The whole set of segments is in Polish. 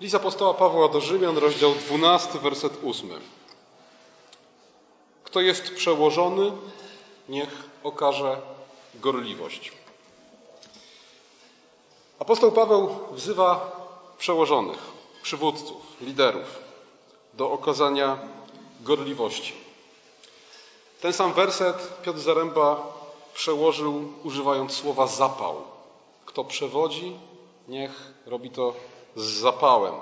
List apostoła Pawła do Rzymian, rozdział 12, werset 8. Kto jest przełożony, niech okaże gorliwość. Apostoł Paweł wzywa przełożonych, przywódców, liderów do okazania gorliwości. Ten sam werset Piotr Zaręba przełożył używając słowa zapał. Kto przewodzi, niech robi to z zapałem.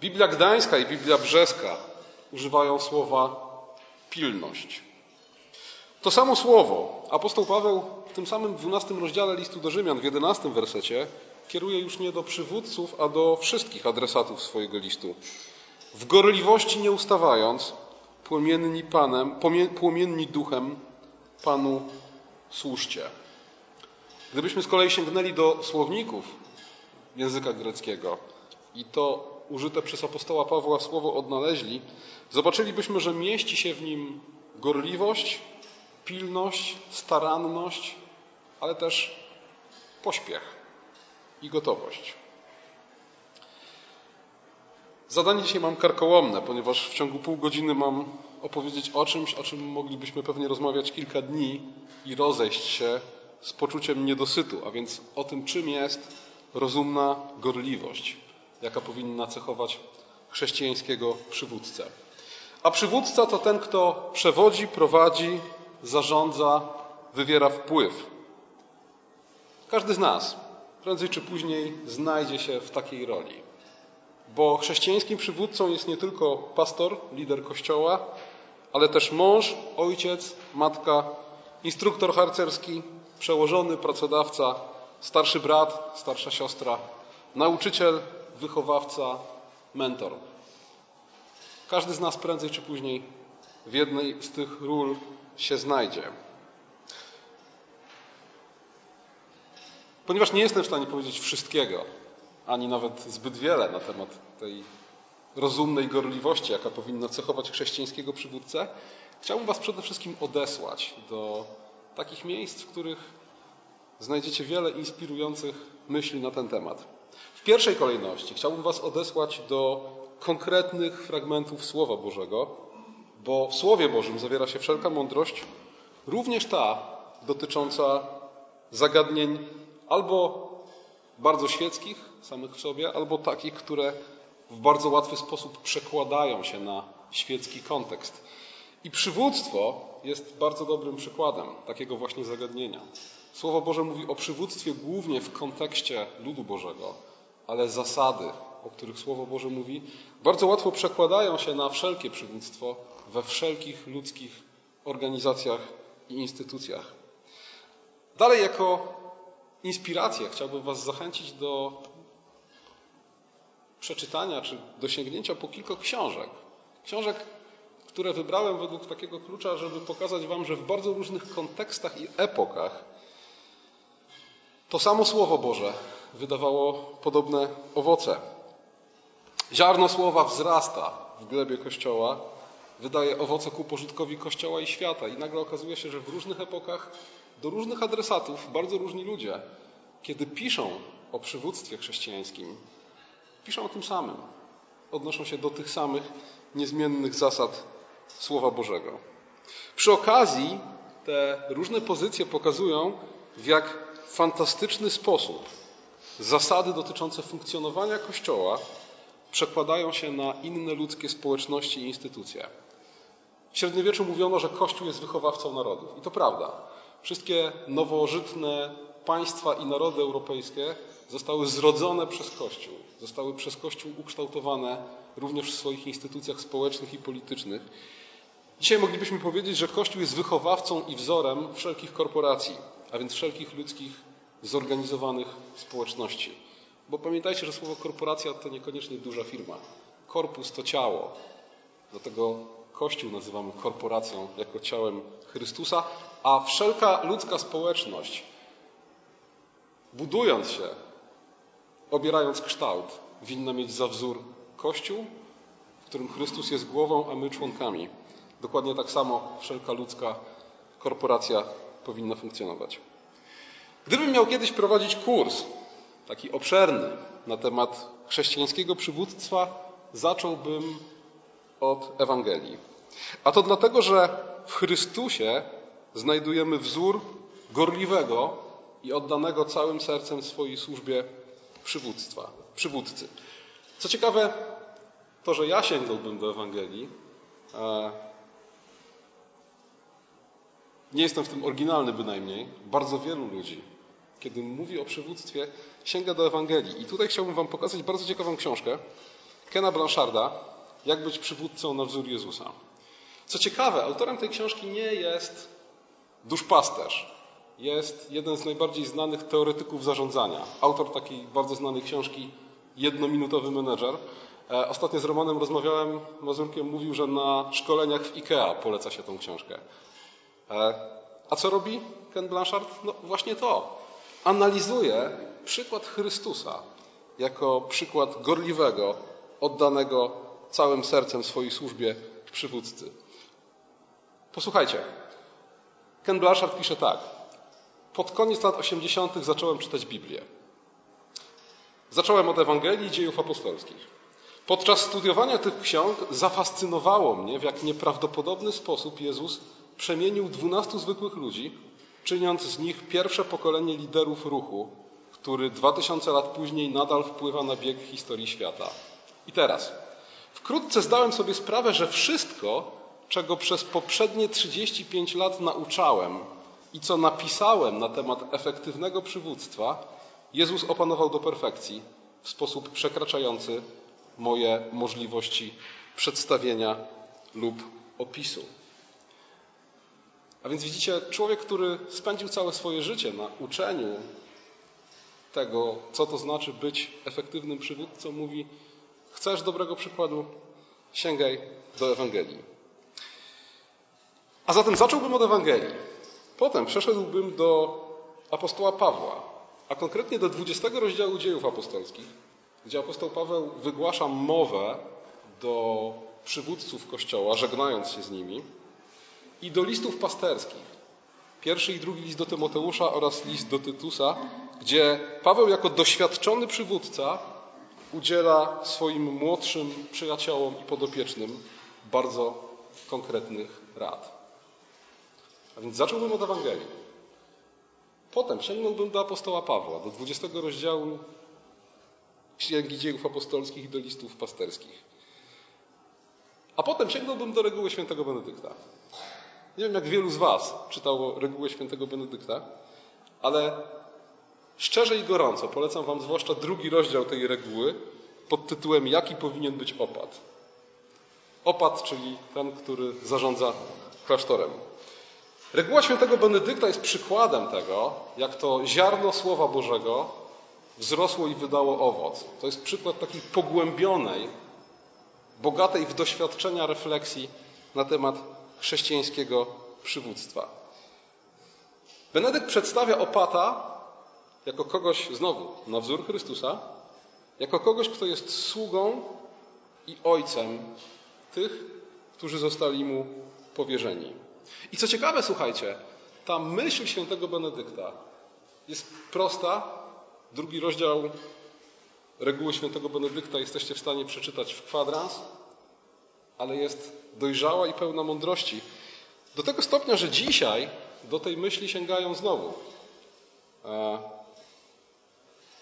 Biblia Gdańska i Biblia Brzeska używają słowa pilność. To samo słowo apostoł Paweł w tym samym 12 rozdziale listu do Rzymian w 11 wersecie kieruje już nie do przywódców, a do wszystkich adresatów swojego listu. W gorliwości nie ustawając, płomienni Panem, płomienni duchem Panu służcie. Gdybyśmy z kolei sięgnęli do słowników języka greckiego i to użyte przez apostoła Pawła słowo odnaleźli, zobaczylibyśmy, że mieści się w nim gorliwość, pilność, staranność, ale też pośpiech i gotowość. Zadanie dzisiaj mam karkołomne, ponieważ w ciągu pół godziny mam opowiedzieć o czymś, o czym moglibyśmy pewnie rozmawiać kilka dni i rozejść się z poczuciem niedosytu, a więc o tym, czym jest rozumna gorliwość, jaka powinna cechować chrześcijańskiego przywódcę. A przywódca to ten, kto przewodzi, prowadzi, zarządza, wywiera wpływ. Każdy z nas prędzej czy później znajdzie się w takiej roli. Bo chrześcijańskim przywódcą jest nie tylko pastor, lider kościoła, ale też mąż, ojciec, matka, instruktor harcerski, przełożony, pracodawca, starszy brat, starsza siostra, nauczyciel, wychowawca, mentor. Każdy z nas prędzej czy później w jednej z tych ról się znajdzie. Ponieważ nie jestem w stanie powiedzieć wszystkiego, ani nawet zbyt wiele na temat tej rozumnej gorliwości, jaka powinna cechować chrześcijańskiego przywódcę, chciałbym Was przede wszystkim odesłać do takich miejsc, w których znajdziecie wiele inspirujących myśli na ten temat. W pierwszej kolejności chciałbym Was odesłać do konkretnych fragmentów Słowa Bożego, bo w Słowie Bożym zawiera się wszelka mądrość, również ta dotycząca zagadnień albo bardzo świeckich samych w sobie, albo takich, które w bardzo łatwy sposób przekładają się na świecki kontekst. I przywództwo jest bardzo dobrym przykładem takiego właśnie zagadnienia. Słowo Boże mówi o przywództwie głównie w kontekście ludu Bożego, ale zasady, o których Słowo Boże mówi, bardzo łatwo przekładają się na wszelkie przywództwo we wszelkich ludzkich organizacjach i instytucjach. Dalej, jako inspirację chciałbym Was zachęcić do przeczytania czy do sięgnięcia po kilka książek. Książek, które wybrałem według takiego klucza, żeby pokazać Wam, że w bardzo różnych kontekstach i epokach to samo Słowo Boże wydawało podobne owoce. Ziarno słowa wzrasta w glebie Kościoła, wydaje owoce ku pożytkowi Kościoła i świata. I nagle okazuje się, że w różnych epokach do różnych adresatów bardzo różni ludzie, kiedy piszą o przywództwie chrześcijańskim, piszą o tym samym. Odnoszą się do tych samych niezmiennych zasad Słowa Bożego. Przy okazji te różne pozycje pokazują, w jak fantastyczny sposób zasady dotyczące funkcjonowania Kościoła przekładają się na inne ludzkie społeczności i instytucje. W średniowieczu mówiono, że Kościół jest wychowawcą narodów. I to prawda. Wszystkie nowożytne państwa i narody europejskie zostały zrodzone przez Kościół, zostały przez Kościół ukształtowane również w swoich instytucjach społecznych i politycznych. Dzisiaj moglibyśmy powiedzieć, że Kościół jest wychowawcą i wzorem wszelkich korporacji, a więc wszelkich ludzkich zorganizowanych społeczności. Bo pamiętajcie, że słowo korporacja to niekoniecznie duża firma. Korpus to ciało. Dlatego Kościół nazywamy korporacją jako ciałem Chrystusa, a wszelka ludzka społeczność, budując się, obierając kształt, winna mieć za wzór Kościół, w którym Chrystus jest głową, a my członkami. Dokładnie tak samo wszelka ludzka korporacja powinna funkcjonować. Gdybym miał kiedyś prowadzić kurs taki obszerny na temat chrześcijańskiego przywództwa, zacząłbym od Ewangelii. A to dlatego, że w Chrystusie znajdujemy wzór gorliwego i oddanego całym sercem swojej służbie przywództwa, przywódcy. Co ciekawe, to, że ja sięgnąłbym do Ewangelii, e, nie jestem w tym oryginalny bynajmniej. Bardzo wielu ludzi, kiedy mówi o przywództwie, sięga do Ewangelii. I tutaj chciałbym Wam pokazać bardzo ciekawą książkę Kena Blancharda Jak być przywódcą na wzór Jezusa. Co ciekawe, autorem tej książki nie jest duszpasterz. Jest jeden z najbardziej znanych teoretyków zarządzania. Autor takiej bardzo znanej książki Jednominutowy menedżer. E, ostatnio z Romanem rozmawiałem, Mazurkiem mówił, że na szkoleniach w IKEA poleca się tą książkę. E, a co robi Ken Blanchard? No właśnie to. Analizuje przykład Chrystusa jako przykład gorliwego, oddanego całym sercem swojej służbie przywódcy. Posłuchajcie. Ken Blanchard pisze tak. Pod koniec lat 80. zacząłem czytać Biblię. Zacząłem od Ewangelii i dziejów apostolskich. Podczas studiowania tych ksiąg zafascynowało mnie, w jak nieprawdopodobny sposób Jezus przemienił dwunastu zwykłych ludzi, czyniąc z nich pierwsze pokolenie liderów ruchu, który dwa tysiące lat później nadal wpływa na bieg historii świata. I teraz, wkrótce zdałem sobie sprawę, że wszystko, czego przez poprzednie 35 lat nauczałem i co napisałem na temat efektywnego przywództwa, Jezus opanował do perfekcji w sposób przekraczający moje możliwości przedstawienia lub opisu. A więc widzicie, człowiek, który spędził całe swoje życie na uczeniu tego, co to znaczy być efektywnym przywódcą, mówi: Chcesz dobrego przykładu? Sięgaj do Ewangelii. A zatem zacząłbym od Ewangelii. Potem przeszedłbym do apostoła Pawła, a konkretnie do 20 rozdziału dziejów apostolskich, gdzie apostoł Paweł wygłasza mowę do przywódców Kościoła, żegnając się z nimi i do listów pasterskich. Pierwszy i drugi list do Tymoteusza oraz list do Tytusa, gdzie Paweł jako doświadczony przywódca udziela swoim młodszym przyjaciołom i podopiecznym bardzo konkretnych rad. A więc zacząłbym od Ewangelii. Potem sięgnąłbym do apostoła Pawła, do 20 rozdziału Księgi Dziejów Apostolskich i do listów pasterskich. A potem sięgnąłbym do reguły świętego Benedykta. Nie wiem, jak wielu z Was czytało regułę świętego Benedykta, ale szczerze i gorąco polecam Wam zwłaszcza drugi rozdział tej reguły pod tytułem Jaki powinien być opat? Opat, czyli ten, który zarządza klasztorem. Reguła świętego Benedykta jest przykładem tego, jak to ziarno Słowa Bożego wzrosło i wydało owoc. To jest przykład takiej pogłębionej, bogatej w doświadczenia refleksji na temat chrześcijańskiego przywództwa. Benedykt przedstawia opata jako kogoś, znowu, na wzór Chrystusa, jako kogoś, kto jest sługą i ojcem tych, którzy zostali mu powierzeni. I co ciekawe, słuchajcie, ta myśl świętego Benedykta jest prosta. Drugi rozdział reguły świętego Benedykta jesteście w stanie przeczytać w kwadrans, ale jest dojrzała i pełna mądrości. Do tego stopnia, że dzisiaj do tej myśli sięgają znowu e,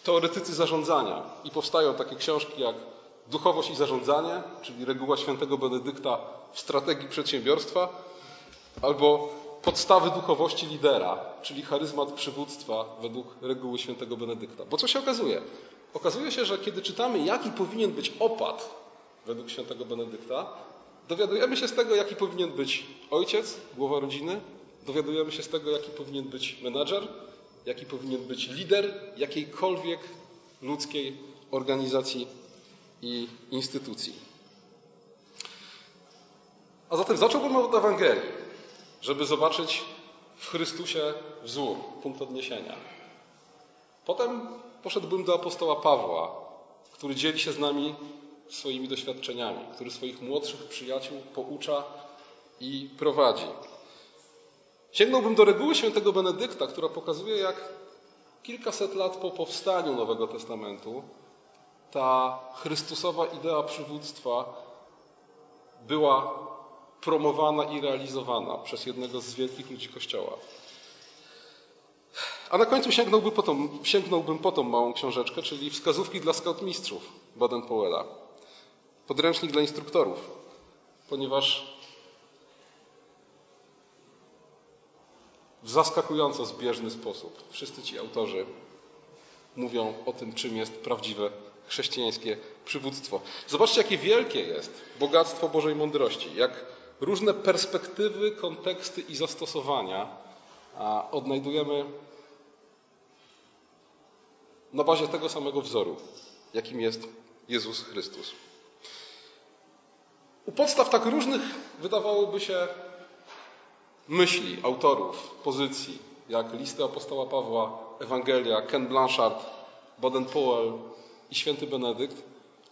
teoretycy zarządzania i powstają takie książki jak Duchowość i zarządzanie, czyli reguła świętego Benedykta w strategii przedsiębiorstwa, albo podstawy duchowości lidera, czyli charyzmat przywództwa według reguły świętego Benedykta. Bo co się okazuje? Okazuje się, że kiedy czytamy, jaki powinien być opad według świętego Benedykta, dowiadujemy się z tego, jaki powinien być ojciec, głowa rodziny, dowiadujemy się z tego, jaki powinien być menadżer, jaki powinien być lider jakiejkolwiek ludzkiej organizacji i instytucji. A zatem zacząłbym od Ewangelii żeby zobaczyć w Chrystusie wzór, punkt odniesienia. Potem poszedłbym do apostoła Pawła, który dzieli się z nami swoimi doświadczeniami, który swoich młodszych przyjaciół poucza i prowadzi. Sięgnąłbym do reguły świętego Benedykta, która pokazuje, jak kilkaset lat po powstaniu Nowego Testamentu ta Chrystusowa idea przywództwa była promowana i realizowana przez jednego z wielkich ludzi Kościoła. A na końcu sięgnąłbym po tą, sięgnąłbym po tą małą książeczkę, czyli wskazówki dla scoutmistrzów Baden-Powella. Podręcznik dla instruktorów, ponieważ w zaskakująco zbieżny sposób wszyscy ci autorzy mówią o tym, czym jest prawdziwe chrześcijańskie przywództwo. Zobaczcie, jakie wielkie jest bogactwo Bożej mądrości, jak różne perspektywy, konteksty i zastosowania odnajdujemy na bazie tego samego wzoru, jakim jest Jezus Chrystus. U podstaw tak różnych wydawałoby się myśli autorów, pozycji, jak listy apostoła Pawła, Ewangelia, Ken Blanchard, Baden-Powell i święty Benedykt,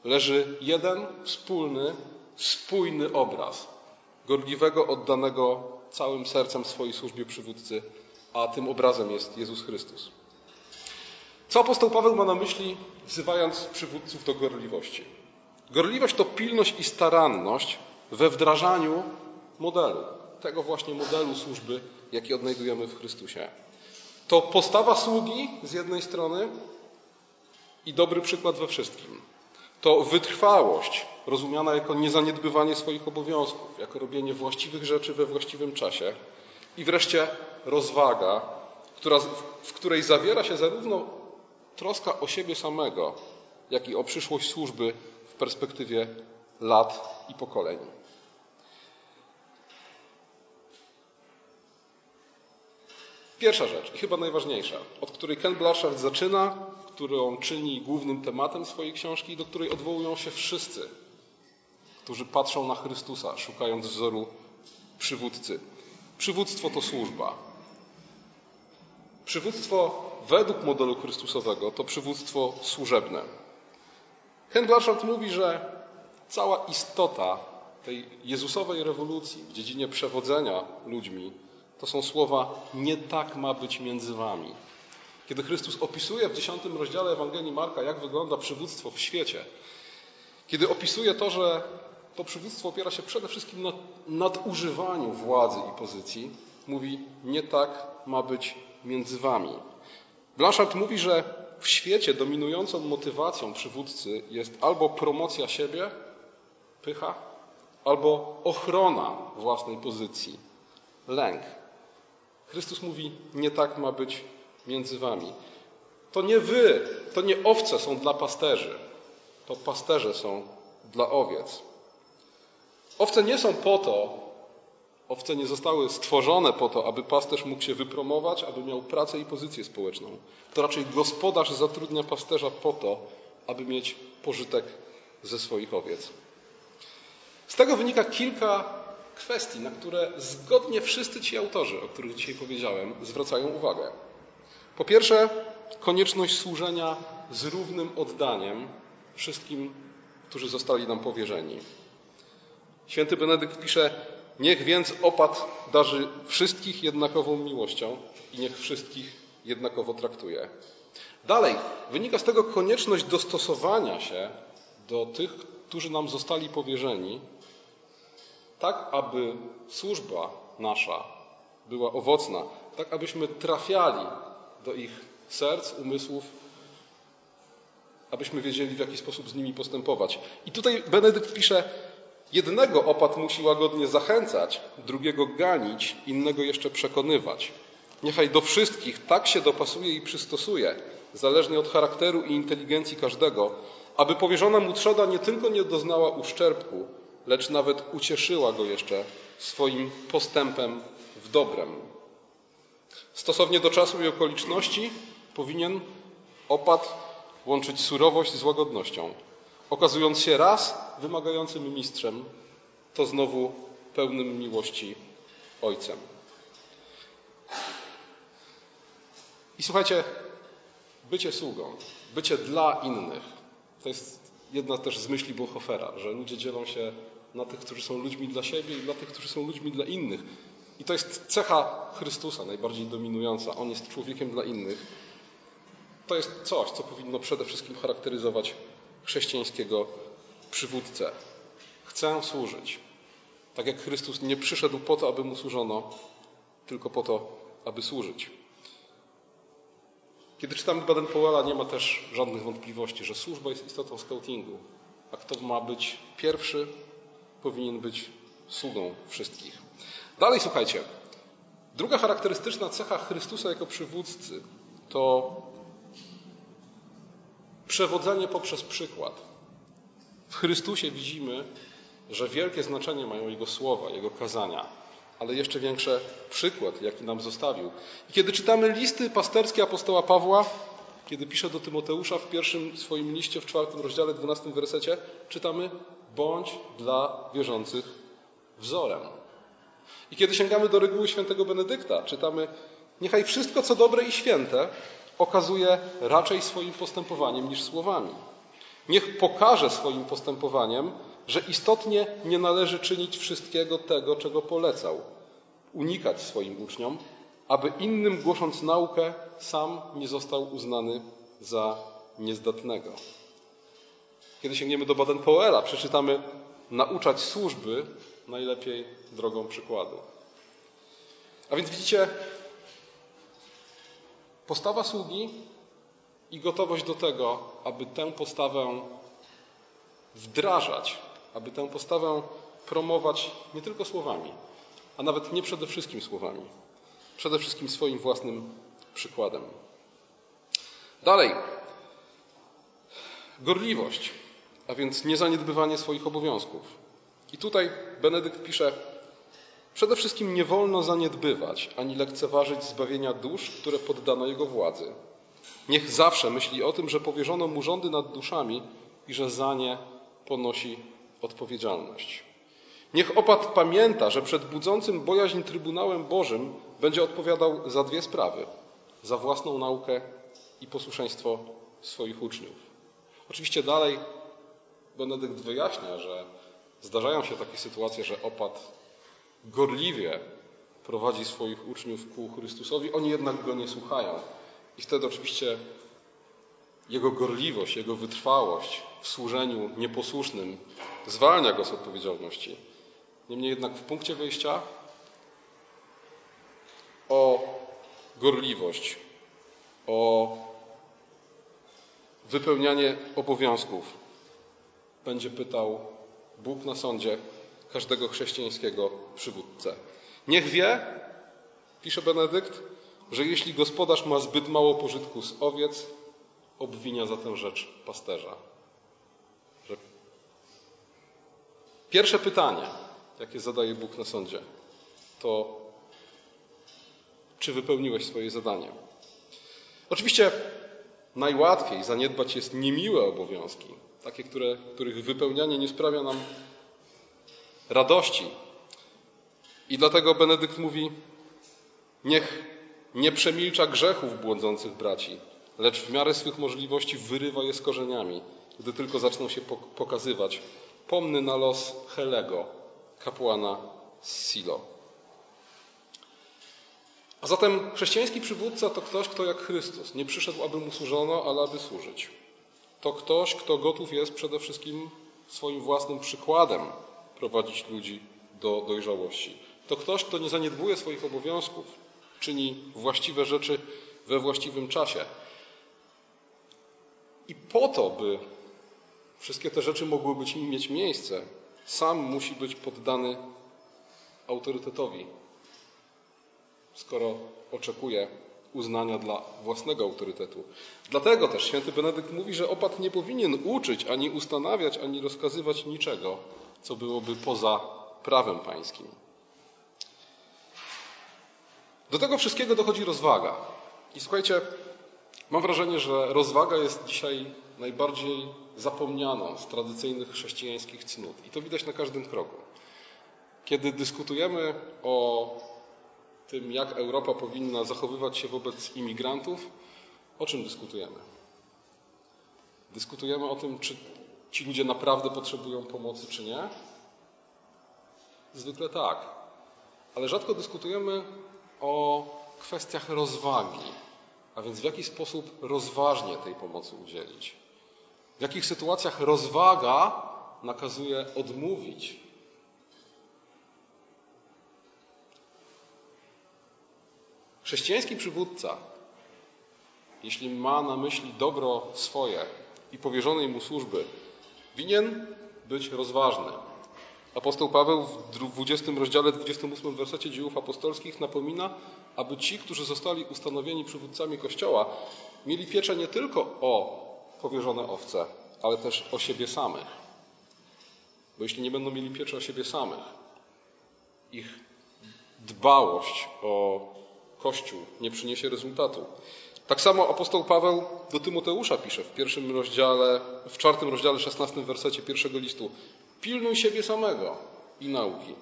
leży jeden wspólny, spójny obraz gorliwego, oddanego całym sercem swojej służbie przywódcy, a tym obrazem jest Jezus Chrystus. Co apostoł Paweł ma na myśli, wzywając przywódców do gorliwości? Gorliwość to pilność i staranność we wdrażaniu modelu, tego właśnie modelu służby, jaki odnajdujemy w Chrystusie. To postawa sługi z jednej strony i dobry przykład we wszystkim. To wytrwałość, rozumiana jako niezaniedbywanie swoich obowiązków, jako robienie właściwych rzeczy we właściwym czasie. I wreszcie rozwaga, która, w której zawiera się zarówno troska o siebie samego, jak i o przyszłość służby perspektywie lat i pokoleń. Pierwsza rzecz i chyba najważniejsza, od której Ken Blanchard zaczyna, którą czyni głównym tematem swojej książki i do której odwołują się wszyscy, którzy patrzą na Chrystusa, szukając wzoru przywódcy. Przywództwo to służba. Przywództwo według modelu Chrystusowego to przywództwo służebne. Blanchard mówi, że cała istota tej Jezusowej rewolucji w dziedzinie przewodzenia ludźmi to są słowa nie tak ma być między wami. Kiedy Chrystus opisuje w dziesiątym rozdziale Ewangelii Marka, jak wygląda przywództwo w świecie, kiedy opisuje to, że to przywództwo opiera się przede wszystkim na nadużywaniu władzy i pozycji, mówi nie tak ma być między wami. Blanchard mówi, że w świecie dominującą motywacją przywódcy jest albo promocja siebie, pycha, albo ochrona własnej pozycji, lęk. Chrystus mówi: Nie tak ma być między wami. To nie wy, to nie owce są dla pasterzy, to pasterze są dla owiec. Owce nie są po to, owce nie zostały stworzone po to, aby pasterz mógł się wypromować, aby miał pracę i pozycję społeczną. To raczej gospodarz zatrudnia pasterza po to, aby mieć pożytek ze swoich owiec. Z tego wynika kilka kwestii, na które zgodnie wszyscy ci autorzy, o których dzisiaj powiedziałem, zwracają uwagę. Po pierwsze, konieczność służenia z równym oddaniem wszystkim, którzy zostali nam powierzeni. Święty Benedykt pisze: Niech więc opad darzy wszystkich jednakową miłością i niech wszystkich jednakowo traktuje. Dalej, wynika z tego konieczność dostosowania się do tych, którzy nam zostali powierzeni, tak aby służba nasza była owocna, tak abyśmy trafiali do ich serc, umysłów, abyśmy wiedzieli, w jaki sposób z nimi postępować. I tutaj Benedykt pisze, jednego opat musi łagodnie zachęcać, drugiego ganić, innego jeszcze przekonywać. Niechaj do wszystkich tak się dopasuje i przystosuje, zależnie od charakteru i inteligencji każdego, aby powierzona mu trzoda nie tylko nie doznała uszczerbku, lecz nawet ucieszyła go jeszcze swoim postępem w dobrem. Stosownie do czasu i okoliczności powinien opat łączyć surowość z łagodnością, okazując się raz wymagającym mistrzem, to znowu pełnym miłości ojcem. I słuchajcie, bycie sługą, bycie dla innych, to jest jedna też z myśli Bonhoeffera, że ludzie dzielą się na tych, którzy są ludźmi dla siebie i dla tych, którzy są ludźmi dla innych. I to jest cecha Chrystusa najbardziej dominująca. On jest człowiekiem dla innych. to jest coś, co powinno przede wszystkim charakteryzować chrześcijańskiego przywódcę. Chcę służyć. Tak jak Chrystus nie przyszedł po to, aby mu służono, tylko po to, aby służyć. Kiedy czytamy Baden-Powella, nie ma też żadnych wątpliwości, że służba jest istotą scoutingu, a kto ma być pierwszy, powinien być sługą wszystkich. Dalej słuchajcie. Druga charakterystyczna cecha Chrystusa jako przywódcy to przewodzenie poprzez przykład. W Chrystusie widzimy, że wielkie znaczenie mają Jego słowa, Jego kazania, ale jeszcze większe przykład, jaki nam zostawił. I kiedy czytamy listy pasterskie apostoła Pawła, kiedy pisze do Tymoteusza w pierwszym swoim liście, w czwartym rozdziale, dwunastym wersecie, czytamy bądź dla wierzących wzorem. I kiedy sięgamy do reguły świętego Benedykta, czytamy niechaj wszystko, co dobre i święte, okazuje raczej swoim postępowaniem niż słowami. Niech pokaże swoim postępowaniem, że istotnie nie należy czynić wszystkiego tego, czego polecał, unikać swoim uczniom, aby innym głosząc naukę, sam nie został uznany za niezdatnego. Kiedy sięgniemy do Baden-Powella, przeczytamy nauczać służby najlepiej drogą przykładu. A więc widzicie, postawa sługi i gotowość do tego, aby tę postawę wdrażać, aby tę postawę promować nie tylko słowami, a nawet nie przede wszystkim słowami, przede wszystkim swoim własnym przykładem. Dalej. Gorliwość, a więc niezaniedbywanie swoich obowiązków. I tutaj Benedykt pisze: Przede wszystkim nie wolno zaniedbywać ani lekceważyć zbawienia dusz, które poddano jego władzy. Niech zawsze myśli o tym, że powierzono mu rządy nad duszami i że za nie ponosi odpowiedzialność. Niech opat pamięta, że przed budzącym bojaźń Trybunałem Bożym będzie odpowiadał za dwie sprawy: za własną naukę i posłuszeństwo swoich uczniów. Oczywiście dalej Benedykt wyjaśnia, że zdarzają się takie sytuacje, że opat gorliwie prowadzi swoich uczniów ku Chrystusowi, oni jednak go nie słuchają. I wtedy oczywiście jego gorliwość, jego wytrwałość w służeniu nieposłusznym zwalnia go z odpowiedzialności. Niemniej jednak w punkcie wyjścia o gorliwość, o wypełnianie obowiązków będzie pytał Bóg na sądzie każdego chrześcijańskiego przywódcę. Niech wie, pisze Benedykt, że jeśli gospodarz ma zbyt mało pożytku z owiec, obwinia za tę rzecz pasterza. Pierwsze pytanie, jakie zadaje Bóg na sądzie, to czy wypełniłeś swoje zadanie? Oczywiście najłatwiej zaniedbać jest niemiłe obowiązki, takie, które, których wypełnianie nie sprawia nam radości. I dlatego Benedykt mówi: Niech nie przemilcza grzechów błądzących braci, lecz w miarę swych możliwości wyrywa je z korzeniami, gdy tylko zaczną się pokazywać. Pomny na los Helego, kapłana z Silo. A zatem chrześcijański przywódca to ktoś, kto jak Chrystus nie przyszedł, aby mu służono, ale aby służyć. To ktoś, kto gotów jest przede wszystkim swoim własnym przykładem prowadzić ludzi do dojrzałości. To ktoś, kto nie zaniedbuje swoich obowiązków, czyni właściwe rzeczy we właściwym czasie. I po to, by wszystkie te rzeczy mogły być, mieć miejsce, sam musi być poddany autorytetowi, skoro oczekuje uznania dla własnego autorytetu. Dlatego też święty Benedykt mówi, że opat nie powinien uczyć, ani ustanawiać, ani rozkazywać niczego, co byłoby poza prawem pańskim. Do tego wszystkiego dochodzi rozwaga. I słuchajcie, mam wrażenie, że rozwaga jest dzisiaj najbardziej zapomnianą z tradycyjnych chrześcijańskich cnót. I to widać na każdym kroku. Kiedy dyskutujemy o tym, jak Europa powinna zachowywać się wobec imigrantów, o czym dyskutujemy? Dyskutujemy o tym, czy ci ludzie naprawdę potrzebują pomocy, czy nie? Zwykle tak. Ale rzadko dyskutujemy o kwestiach rozwagi, A więc w jaki sposób rozważnie tej pomocy udzielić? W jakich sytuacjach rozwaga nakazuje odmówić? Chrześcijański przywódca, jeśli ma na myśli dobro swoje i powierzonej mu służby, winien być rozważny. Apostoł Paweł w 20 rozdziale 28 wersecie dziejów apostolskich napomina, aby ci, którzy zostali ustanowieni przywódcami Kościoła, mieli pieczę nie tylko o powierzone owce, ale też o siebie samych. Bo jeśli nie będą mieli pieczy o siebie samych, ich dbałość o Kościół nie przyniesie rezultatu. Tak samo apostoł Paweł do Tymoteusza pisze w pierwszym rozdziale, w czwartym rozdziale, szesnastym wersecie pierwszego listu. Pilnuj siebie samego i nauki.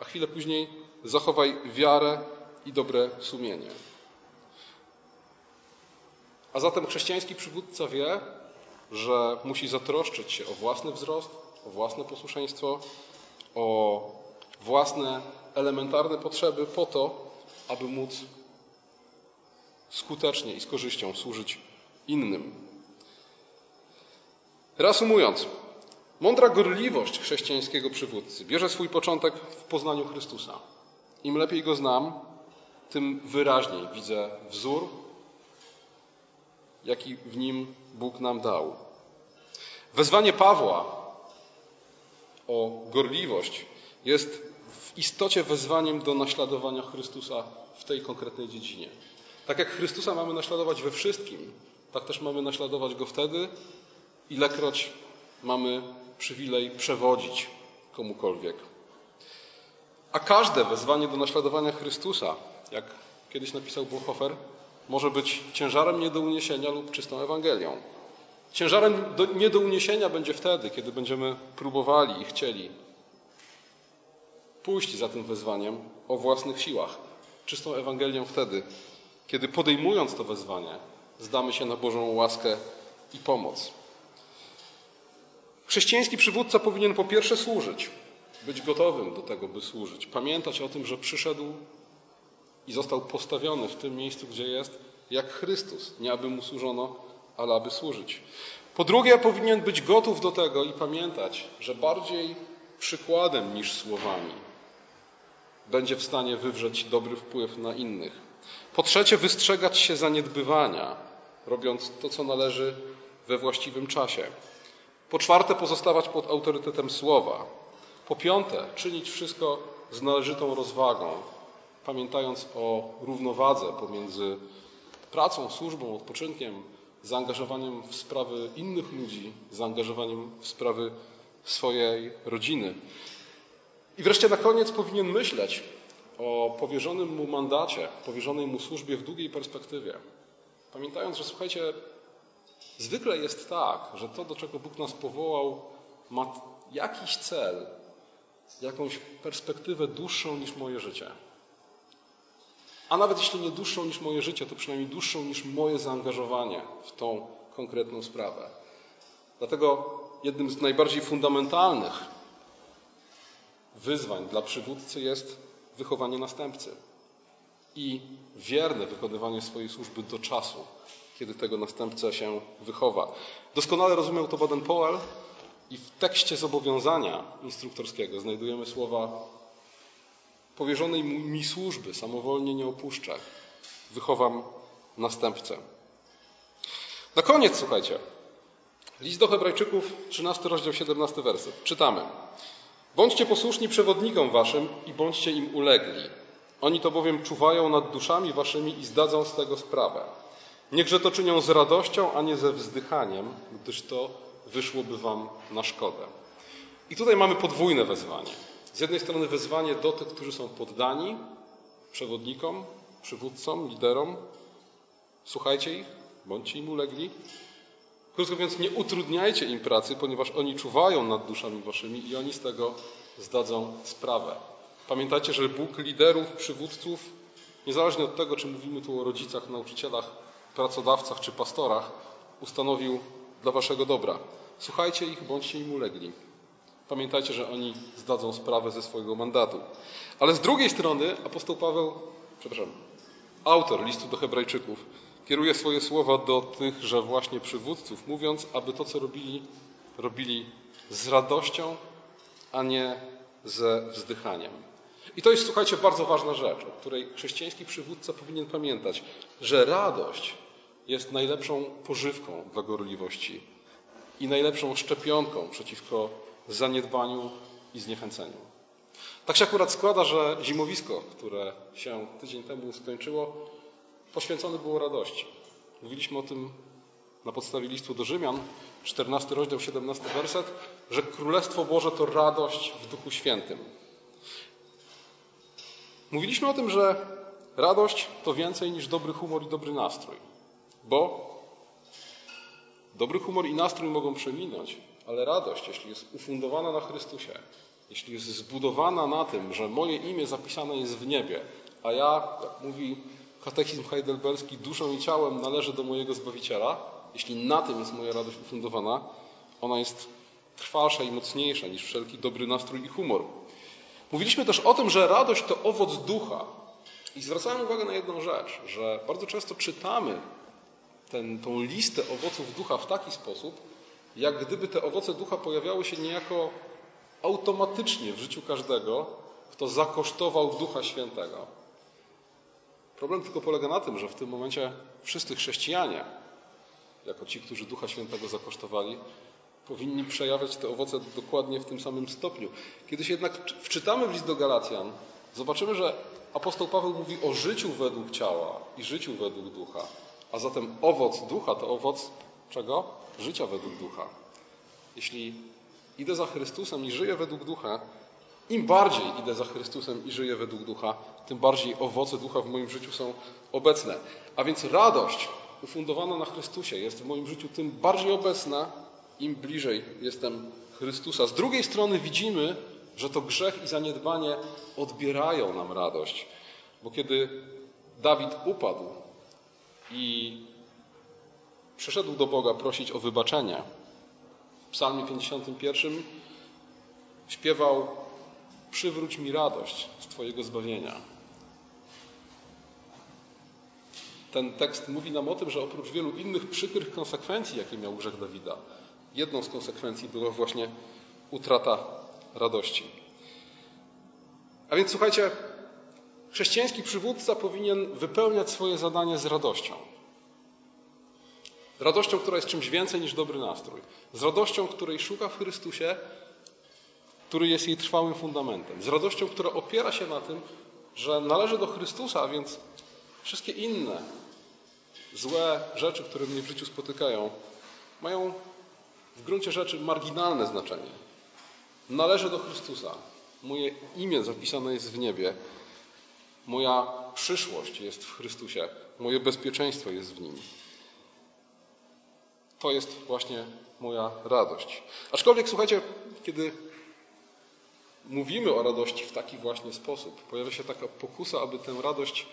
A chwilę później zachowaj wiarę i dobre sumienie. A zatem chrześcijański przywódca wie, że musi zatroszczyć się o własny wzrost, o własne posłuszeństwo, o własne elementarne potrzeby po to, aby móc skutecznie i z korzyścią służyć innym. Reasumując, mądra gorliwość chrześcijańskiego przywódcy bierze swój początek w poznaniu Chrystusa. Im lepiej go znam, tym wyraźniej widzę wzór, jaki w nim Bóg nam dał. Wezwanie Pawła o gorliwość jest w istocie wezwaniem do naśladowania Chrystusa w tej konkretnej dziedzinie. Tak jak Chrystusa mamy naśladować we wszystkim, tak też mamy naśladować Go wtedy, ilekroć mamy przywilej przewodzić komukolwiek. A każde wezwanie do naśladowania Chrystusa, jak kiedyś napisał Bonhoeffer, może być ciężarem nie do uniesienia lub czystą Ewangelią. Ciężarem do, nie do uniesienia będzie wtedy, kiedy będziemy próbowali i chcieli pójść za tym wezwaniem o własnych siłach. Czystą Ewangelią wtedy, kiedy podejmując to wezwanie, zdamy się na Bożą łaskę i pomoc. Chrześcijański przywódca powinien po pierwsze służyć, być gotowym do tego, by służyć, pamiętać o tym, że przyszedł i został postawiony w tym miejscu, gdzie jest, jak Chrystus, nie aby mu służono, ale aby służyć. Po drugie, powinien być gotów do tego i pamiętać, że bardziej przykładem niż słowami będzie w stanie wywrzeć dobry wpływ na innych. Po trzecie, wystrzegać się zaniedbywania, robiąc to, co należy we właściwym czasie. Po czwarte, pozostawać pod autorytetem słowa. Po piąte, czynić wszystko z należytą rozwagą, pamiętając o równowadze pomiędzy pracą, służbą, odpoczynkiem, zaangażowaniem w sprawy innych ludzi, zaangażowaniem w sprawy swojej rodziny. I wreszcie na koniec powinien myśleć o powierzonym mu mandacie, powierzonej mu służbie w długiej perspektywie. Pamiętając, że słuchajcie, zwykle jest tak, że to, do czego Bóg nas powołał, ma jakiś cel, jakąś perspektywę dłuższą niż moje życie. A nawet jeśli nie dłuższą niż moje życie, to przynajmniej dłuższą niż moje zaangażowanie w tą konkretną sprawę. Dlatego jednym z najbardziej fundamentalnych wyzwań dla przywódcy jest wychowanie następcy i wierne wykonywanie swojej służby do czasu, kiedy tego następca się wychowa. Doskonale rozumiał to Baden-Powell i w tekście zobowiązania instruktorskiego znajdujemy słowa powierzonej mi służby samowolnie nie opuszczę. Wychowam następcę. Na koniec, słuchajcie, list do Hebrajczyków, 13 rozdział, 17 werset. Czytamy. Bądźcie posłuszni przewodnikom waszym i bądźcie im ulegli. Oni to bowiem czuwają nad duszami waszymi i zdadzą z tego sprawę. Niechże to czynią z radością, a nie ze wzdychaniem, gdyż to wyszłoby wam na szkodę. I tutaj mamy podwójne wezwanie. Z jednej strony wezwanie do tych, którzy są poddani przewodnikom, przywódcom, liderom. Słuchajcie ich, bądźcie im ulegli. Krótko mówiąc, nie utrudniajcie im pracy, ponieważ oni czuwają nad duszami waszymi i oni z tego zdadzą sprawę. Pamiętajcie, że Bóg liderów, przywódców, niezależnie od tego, czy mówimy tu o rodzicach, nauczycielach, pracodawcach czy pastorach, ustanowił dla waszego dobra. Słuchajcie ich, bądźcie im ulegli. Pamiętajcie, że oni zdadzą sprawę ze swojego mandatu. Ale z drugiej strony apostoł Paweł, przepraszam, autor listu do Hebrajczyków kieruje swoje słowa do tychże właśnie przywódców, mówiąc, aby to, co robili, robili z radością, a nie ze wzdychaniem. I to jest, słuchajcie, bardzo ważna rzecz, o której chrześcijański przywódca powinien pamiętać, że radość jest najlepszą pożywką dla gorliwości i najlepszą szczepionką przeciwko zaniedbaniu i zniechęceniu. Tak się akurat składa, że zimowisko, które się tydzień temu skończyło, poświęcone było radości. Mówiliśmy o tym na podstawie listu do Rzymian, 14 rozdział, 17 werset, że Królestwo Boże to radość w Duchu Świętym. Mówiliśmy o tym, że radość to więcej niż dobry humor i dobry nastrój, bo dobry humor i nastrój mogą przeminąć, ale radość, jeśli jest ufundowana na Chrystusie, jeśli jest zbudowana na tym, że moje imię zapisane jest w niebie, a ja, jak mówi katechizm heidelberski, duszą i ciałem należy do mojego Zbawiciela, jeśli na tym jest moja radość ufundowana, ona jest trwalsza i mocniejsza niż wszelki dobry nastrój i humor. Mówiliśmy też o tym, że radość to owoc ducha. I zwracałem uwagę na jedną rzecz, że bardzo często czytamy ten, tą listę owoców ducha w taki sposób, jak gdyby te owoce ducha pojawiały się niejako automatycznie w życiu każdego, kto zakosztował Ducha Świętego. Problem tylko polega na tym, że w tym momencie wszyscy chrześcijanie, jako ci, którzy Ducha Świętego zakosztowali, powinni przejawiać te owoce dokładnie w tym samym stopniu. Kiedy się jednak wczytamy w list do Galacjan, zobaczymy, że apostoł Paweł mówi o życiu według ciała i życiu według ducha. A zatem owoc ducha to owoc czego? Życia według ducha. Jeśli idę za Chrystusem i żyję według ducha, im bardziej idę za Chrystusem i żyję według ducha, tym bardziej owoce ducha w moim życiu są obecne. A więc radość ufundowana na Chrystusie jest w moim życiu tym bardziej obecna, im bliżej jestem Chrystusa. Z drugiej strony widzimy, że to grzech i zaniedbanie odbierają nam radość. Bo kiedy Dawid upadł i przyszedł do Boga prosić o wybaczenie, w Psalmie 51 śpiewał: Przywróć mi radość z Twojego zbawienia. Ten tekst mówi nam o tym, że oprócz wielu innych przykrych konsekwencji, jakie miał grzech Dawida, jedną z konsekwencji była właśnie utrata radości. A więc słuchajcie, chrześcijański przywódca powinien wypełniać swoje zadanie z radością. Radością, która jest czymś więcej niż dobry nastrój. Z radością, której szuka w Chrystusie, który jest jej trwałym fundamentem. Z radością, która opiera się na tym, że należy do Chrystusa, a więc wszystkie inne złe rzeczy, które mnie w życiu spotykają, mają w gruncie rzeczy marginalne znaczenie. Należę do Chrystusa. Moje imię zapisane jest w niebie. Moja przyszłość jest w Chrystusie. Moje bezpieczeństwo jest w Nim. To jest właśnie moja radość. Aczkolwiek, słuchajcie, kiedy mówimy o radości w taki właśnie sposób, pojawia się taka pokusa, aby tę radość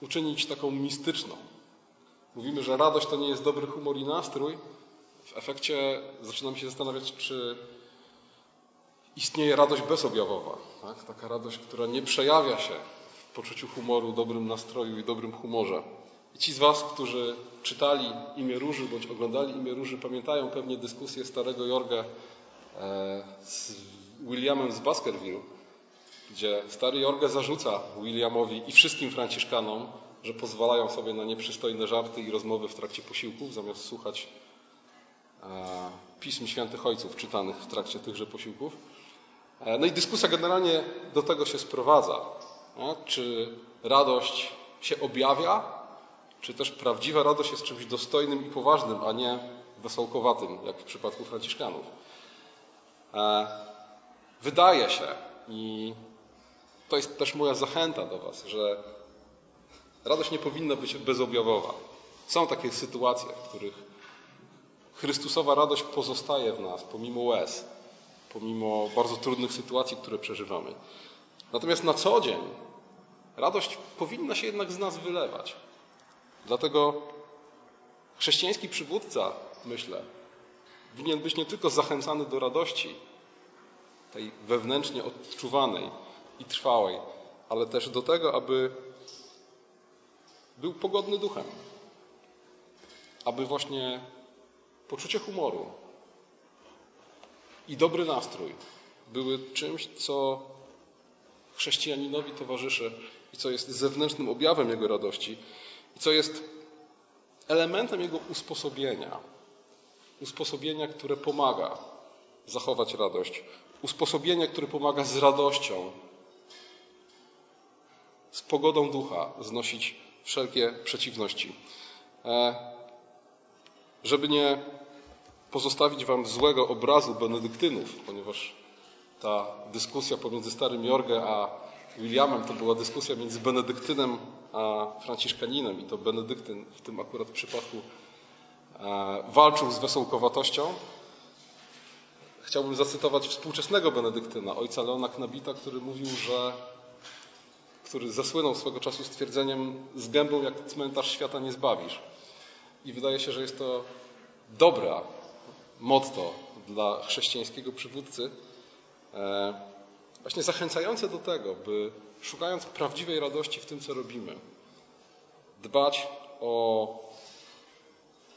uczynić taką mistyczną. Mówimy, że radość to nie jest dobry humor i nastrój, w efekcie zaczynam się zastanawiać, czy istnieje radość bezobjawowa. Tak? Taka radość, która nie przejawia się w poczuciu humoru, dobrym nastroju i dobrym humorze. I ci z Was, którzy czytali Imię Róży bądź oglądali Imię Róży, pamiętają pewnie dyskusję starego Jorga e, z Williamem z Baskerville, gdzie stary Jorge zarzuca Williamowi i wszystkim Franciszkanom, że pozwalają sobie na nieprzystojne żarty i rozmowy w trakcie posiłków, zamiast słuchać E, pism świętych ojców czytanych w trakcie tychże posiłków. E, no i dyskusja generalnie do tego się sprowadza. Czy radość się objawia, czy też prawdziwa radość jest czymś dostojnym i poważnym, a nie wesołkowatym, jak w przypadku Franciszkanów. Wydaje się, i to jest też moja zachęta do Was, że radość nie powinna być bezobjawowa. Są takie sytuacje, w których Chrystusowa radość pozostaje w nas pomimo łez, pomimo bardzo trudnych sytuacji, które przeżywamy. Natomiast na co dzień radość powinna się jednak z nas wylewać. Dlatego chrześcijański przywódca, myślę, winien być nie tylko zachęcany do radości, tej wewnętrznie odczuwanej i trwałej, ale też do tego, aby był pogodny duchem, aby właśnie poczucie humoru i dobry nastrój były czymś, co chrześcijaninowi towarzyszy i co jest zewnętrznym objawem jego radości i co jest elementem jego usposobienia. Usposobienia, które pomaga zachować radość. Usposobienia, które pomaga z radością, z pogodą ducha znosić wszelkie przeciwności. E, żeby nie pozostawić Wam złego obrazu benedyktynów, ponieważ ta dyskusja pomiędzy starym Jorge a Williamem to była dyskusja między Benedyktynem a Franciszkaninem i to Benedyktyn w tym akurat przypadku e, walczył z wesołkowatością. Chciałbym zacytować współczesnego Benedyktyna, ojca Leona Knabita, który mówił, że który zasłynął swego czasu stwierdzeniem z gębą jak cmentarz świata nie zbawisz. I wydaje się, że jest to dobra motto dla chrześcijańskiego przywódcy, e, właśnie zachęcające do tego, by szukając prawdziwej radości w tym, co robimy, dbać o,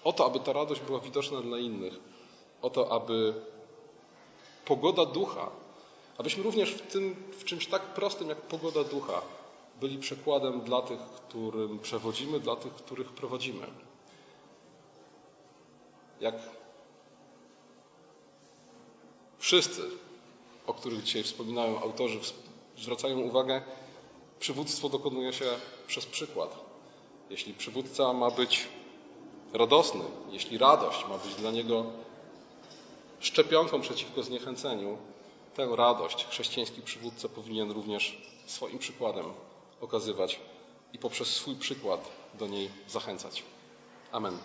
o to, aby ta radość była widoczna dla innych, o to, aby pogoda ducha, abyśmy również w, tym, w czymś tak prostym jak pogoda ducha byli przykładem dla tych, którym przewodzimy, dla tych, których prowadzimy. Jak wszyscy, o których dzisiaj wspominają autorzy, zwracają uwagę, przywództwo dokonuje się przez przykład. Jeśli przywódca ma być radosny, jeśli radość ma być dla niego szczepionką przeciwko zniechęceniu, tę radość chrześcijański przywódca powinien również swoim przykładem okazywać i poprzez swój przykład do niej zachęcać. Amen.